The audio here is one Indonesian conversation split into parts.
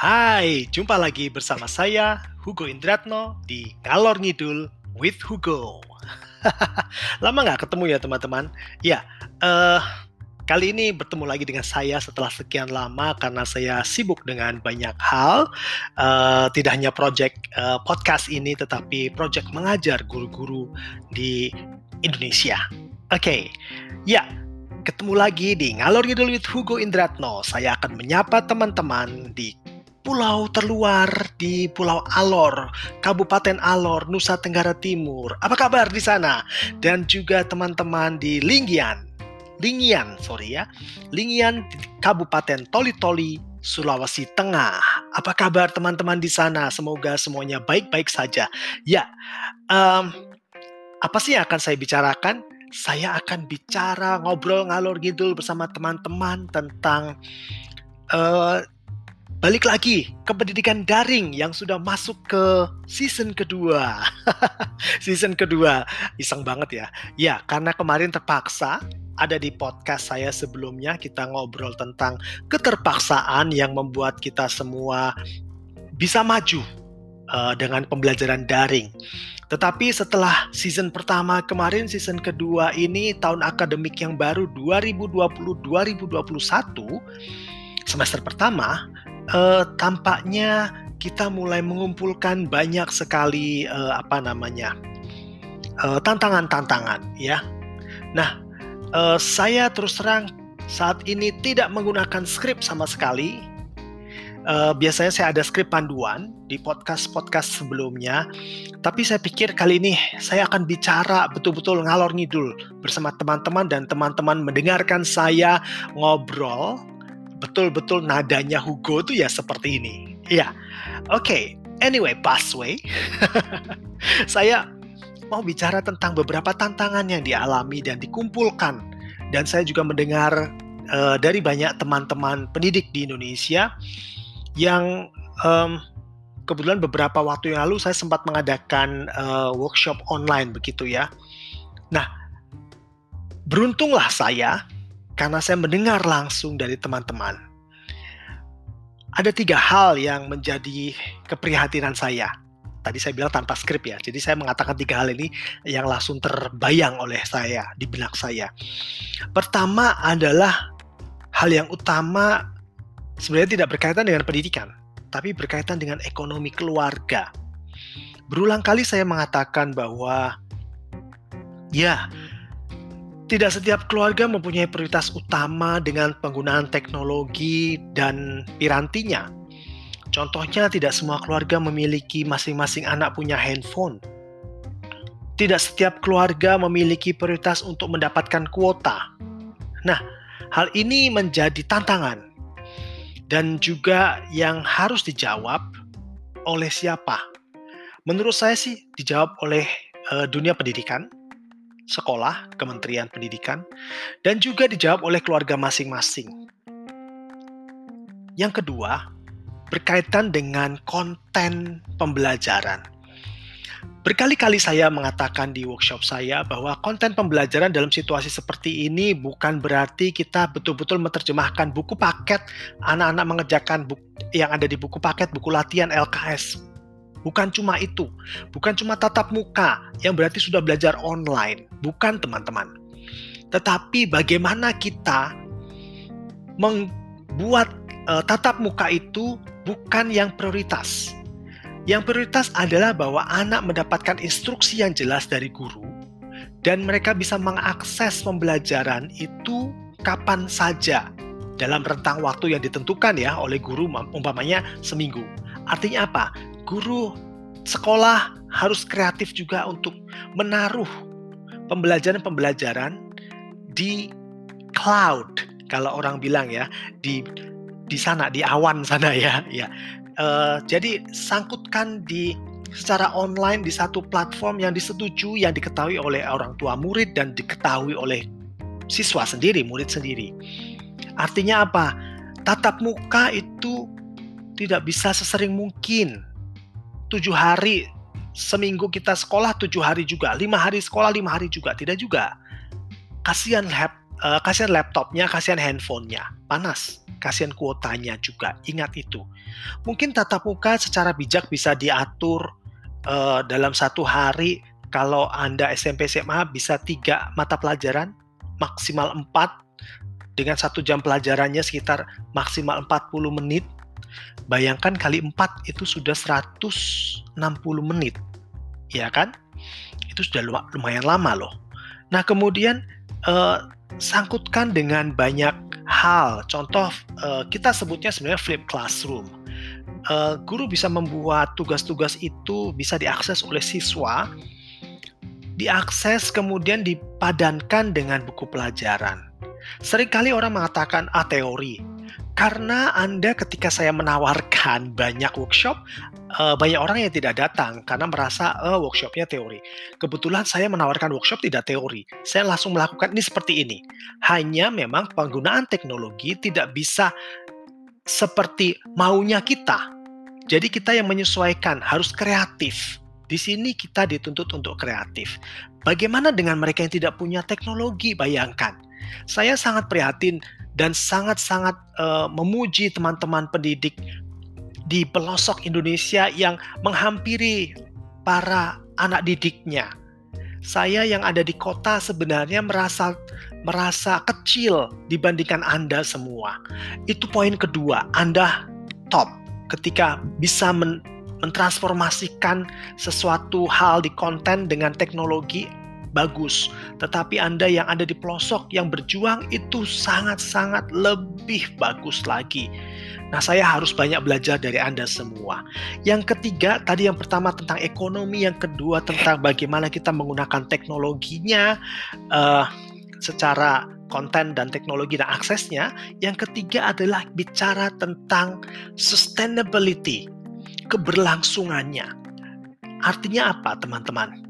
Hai, jumpa lagi bersama saya Hugo Indratno di Ngalor Ngidul with Hugo. Lama nggak ketemu ya teman-teman? Ya, uh, kali ini bertemu lagi dengan saya setelah sekian lama karena saya sibuk dengan banyak hal. Uh, tidak hanya project uh, podcast ini, tetapi project mengajar guru-guru di Indonesia. Oke, okay. ya ketemu lagi di Ngalor Ngidul with Hugo Indratno. Saya akan menyapa teman-teman di pulau terluar di Pulau Alor, Kabupaten Alor, Nusa Tenggara Timur. Apa kabar di sana? Dan juga teman-teman di Linggian, Lingian, sorry ya, Lingian Kabupaten Toli-Toli, Sulawesi Tengah. Apa kabar teman-teman di sana? Semoga semuanya baik-baik saja. Ya, um, apa sih yang akan saya bicarakan? Saya akan bicara ngobrol ngalor ngidul bersama teman-teman tentang uh, balik lagi ke pendidikan daring yang sudah masuk ke season kedua. season kedua, iseng banget ya. Ya, karena kemarin terpaksa ada di podcast saya sebelumnya kita ngobrol tentang keterpaksaan yang membuat kita semua bisa maju uh, dengan pembelajaran daring. Tetapi setelah season pertama kemarin, season kedua ini tahun akademik yang baru 2020-2021 semester pertama uh, tampaknya kita mulai mengumpulkan banyak sekali uh, apa namanya tantangan-tantangan uh, ya. Nah, uh, saya terus terang saat ini tidak menggunakan skrip sama sekali. Uh, biasanya saya ada skrip panduan di podcast-podcast sebelumnya, tapi saya pikir kali ini saya akan bicara betul-betul ngalor ngidul bersama teman-teman dan teman-teman mendengarkan saya ngobrol betul-betul nadanya Hugo tuh ya seperti ini. Ya, oke. Okay. Anyway, busway. saya mau bicara tentang beberapa tantangan yang dialami dan dikumpulkan. Dan saya juga mendengar uh, dari banyak teman-teman pendidik di Indonesia yang um, kebetulan beberapa waktu yang lalu saya sempat mengadakan uh, workshop online begitu ya. Nah, beruntunglah saya karena saya mendengar langsung dari teman-teman. Ada tiga hal yang menjadi keprihatinan saya. Tadi saya bilang tanpa skrip ya, jadi saya mengatakan tiga hal ini yang langsung terbayang oleh saya di benak saya. Pertama adalah hal yang utama sebenarnya tidak berkaitan dengan pendidikan, tapi berkaitan dengan ekonomi keluarga. Berulang kali saya mengatakan bahwa ya, tidak setiap keluarga mempunyai prioritas utama dengan penggunaan teknologi dan pirantinya. Contohnya, tidak semua keluarga memiliki masing-masing anak punya handphone. Tidak setiap keluarga memiliki prioritas untuk mendapatkan kuota. Nah, hal ini menjadi tantangan dan juga yang harus dijawab oleh siapa? Menurut saya sih dijawab oleh uh, dunia pendidikan, sekolah, Kementerian Pendidikan, dan juga dijawab oleh keluarga masing-masing. Yang kedua, berkaitan dengan konten pembelajaran. Berkali-kali saya mengatakan di workshop saya bahwa konten pembelajaran dalam situasi seperti ini bukan berarti kita betul-betul menerjemahkan buku paket anak-anak mengerjakan buku yang ada di buku paket buku latihan LKS Bukan cuma itu, bukan cuma tatap muka yang berarti sudah belajar online, bukan teman-teman. Tetapi bagaimana kita membuat uh, tatap muka itu bukan yang prioritas. Yang prioritas adalah bahwa anak mendapatkan instruksi yang jelas dari guru dan mereka bisa mengakses pembelajaran itu kapan saja dalam rentang waktu yang ditentukan ya oleh guru umpamanya seminggu. Artinya apa? Guru sekolah harus kreatif juga untuk menaruh pembelajaran-pembelajaran di cloud. Kalau orang bilang ya di di sana di awan sana ya ya. Uh, jadi sangkutkan di secara online di satu platform yang disetujui yang diketahui oleh orang tua murid dan diketahui oleh siswa sendiri murid sendiri. Artinya apa? Tatap muka itu tidak bisa sesering mungkin tujuh hari seminggu kita sekolah tujuh hari juga, lima hari sekolah lima hari juga, tidak juga. Kasihan lap, uh, kasihan laptopnya, kasihan handphonenya, panas. kasihan kuotanya juga. Ingat itu. Mungkin tatap muka secara bijak bisa diatur uh, dalam satu hari. Kalau Anda SMP SMA bisa tiga mata pelajaran, maksimal empat dengan satu jam pelajarannya sekitar maksimal 40 menit. Bayangkan kali 4 itu sudah 160 menit. Ya kan? Itu sudah lumayan lama loh. Nah, kemudian eh, sangkutkan dengan banyak hal. Contoh eh, kita sebutnya sebenarnya flip classroom. Eh, guru bisa membuat tugas-tugas itu bisa diakses oleh siswa diakses kemudian dipadankan dengan buku pelajaran. Seringkali orang mengatakan ah teori. Karena Anda ketika saya menawarkan banyak workshop, uh, banyak orang yang tidak datang karena merasa uh, workshopnya teori. Kebetulan saya menawarkan workshop tidak teori. Saya langsung melakukan ini seperti ini. Hanya memang penggunaan teknologi tidak bisa seperti maunya kita. Jadi kita yang menyesuaikan harus kreatif. Di sini kita dituntut untuk kreatif. Bagaimana dengan mereka yang tidak punya teknologi? Bayangkan saya sangat prihatin dan sangat-sangat uh, memuji teman-teman pendidik di pelosok Indonesia yang menghampiri para anak didiknya. Saya yang ada di kota sebenarnya merasa merasa kecil dibandingkan Anda semua. Itu poin kedua, Anda top ketika bisa men mentransformasikan sesuatu hal di konten dengan teknologi bagus. Tetapi Anda yang ada di pelosok yang berjuang itu sangat-sangat lebih bagus lagi. Nah, saya harus banyak belajar dari Anda semua. Yang ketiga, tadi yang pertama tentang ekonomi, yang kedua tentang bagaimana kita menggunakan teknologinya uh, secara konten dan teknologi dan aksesnya. Yang ketiga adalah bicara tentang sustainability, keberlangsungannya. Artinya apa, teman-teman?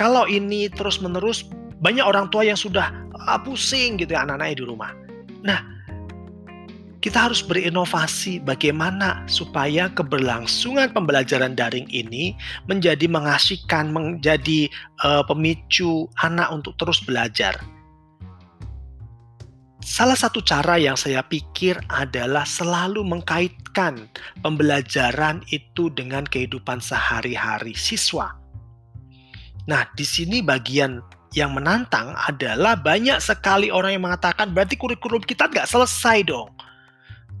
Kalau ini terus-menerus banyak orang tua yang sudah ah, pusing gitu ya anak-anaknya di rumah. Nah, kita harus berinovasi bagaimana supaya keberlangsungan pembelajaran daring ini menjadi mengasihkan, menjadi uh, pemicu anak untuk terus belajar. Salah satu cara yang saya pikir adalah selalu mengkaitkan pembelajaran itu dengan kehidupan sehari-hari siswa. Nah, di sini bagian yang menantang adalah banyak sekali orang yang mengatakan berarti kurikulum kita nggak selesai dong.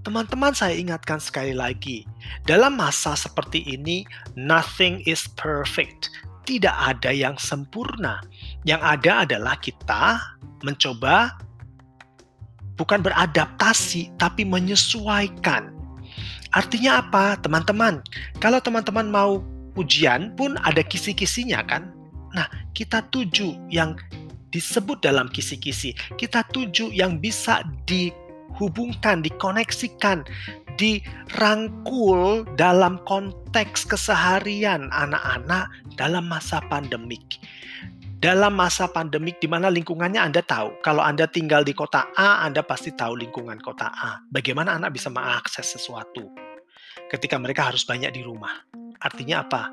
Teman-teman saya ingatkan sekali lagi, dalam masa seperti ini, nothing is perfect. Tidak ada yang sempurna. Yang ada adalah kita mencoba bukan beradaptasi, tapi menyesuaikan. Artinya apa, teman-teman? Kalau teman-teman mau ujian pun ada kisi-kisinya kan? Nah, kita tuju yang disebut dalam kisi-kisi. Kita tuju yang bisa dihubungkan, dikoneksikan, dirangkul dalam konteks keseharian anak-anak dalam masa pandemik. Dalam masa pandemik di mana lingkungannya Anda tahu. Kalau Anda tinggal di kota A, Anda pasti tahu lingkungan kota A. Bagaimana anak bisa mengakses sesuatu ketika mereka harus banyak di rumah. Artinya apa?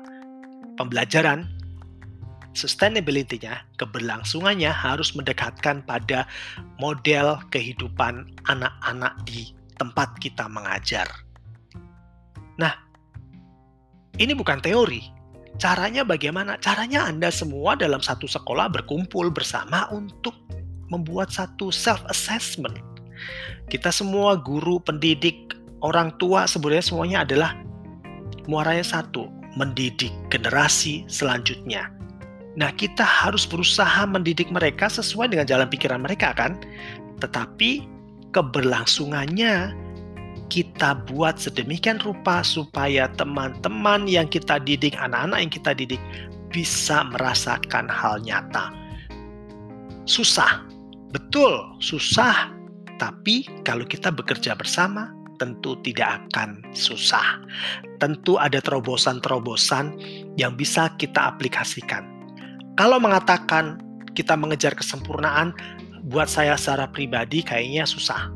Pembelajaran sustainability-nya, keberlangsungannya harus mendekatkan pada model kehidupan anak-anak di tempat kita mengajar. Nah, ini bukan teori. Caranya bagaimana? Caranya Anda semua dalam satu sekolah berkumpul bersama untuk membuat satu self-assessment. Kita semua guru, pendidik, orang tua sebenarnya semuanya adalah muaranya satu, mendidik generasi selanjutnya. Nah, kita harus berusaha mendidik mereka sesuai dengan jalan pikiran mereka kan. Tetapi keberlangsungannya kita buat sedemikian rupa supaya teman-teman yang kita didik, anak-anak yang kita didik bisa merasakan hal nyata. Susah. Betul, susah. Tapi kalau kita bekerja bersama, tentu tidak akan susah. Tentu ada terobosan-terobosan yang bisa kita aplikasikan kalau mengatakan kita mengejar kesempurnaan, buat saya secara pribadi kayaknya susah.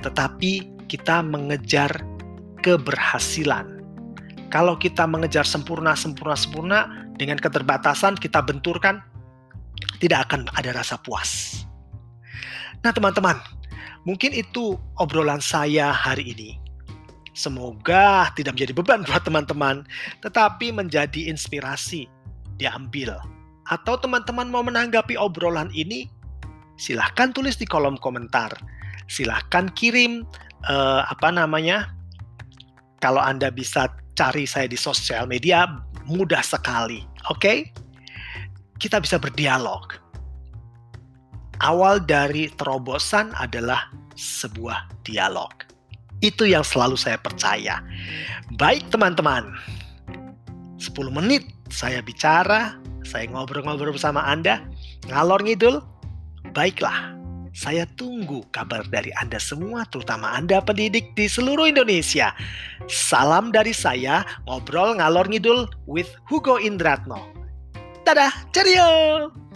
Tetapi kita mengejar keberhasilan. Kalau kita mengejar sempurna, sempurna, sempurna, dengan keterbatasan kita benturkan, tidak akan ada rasa puas. Nah teman-teman, Mungkin itu obrolan saya hari ini. Semoga tidak menjadi beban buat teman-teman, tetapi menjadi inspirasi diambil. Atau teman-teman mau menanggapi obrolan ini, silahkan tulis di kolom komentar. Silahkan kirim uh, apa namanya. Kalau Anda bisa cari saya di sosial media, mudah sekali. Oke? Okay? Kita bisa berdialog awal dari terobosan adalah sebuah dialog. Itu yang selalu saya percaya. Baik teman-teman, 10 menit saya bicara, saya ngobrol-ngobrol bersama Anda, ngalor ngidul, baiklah. Saya tunggu kabar dari Anda semua, terutama Anda pendidik di seluruh Indonesia. Salam dari saya, ngobrol ngalor ngidul with Hugo Indratno. Dadah, cheerio!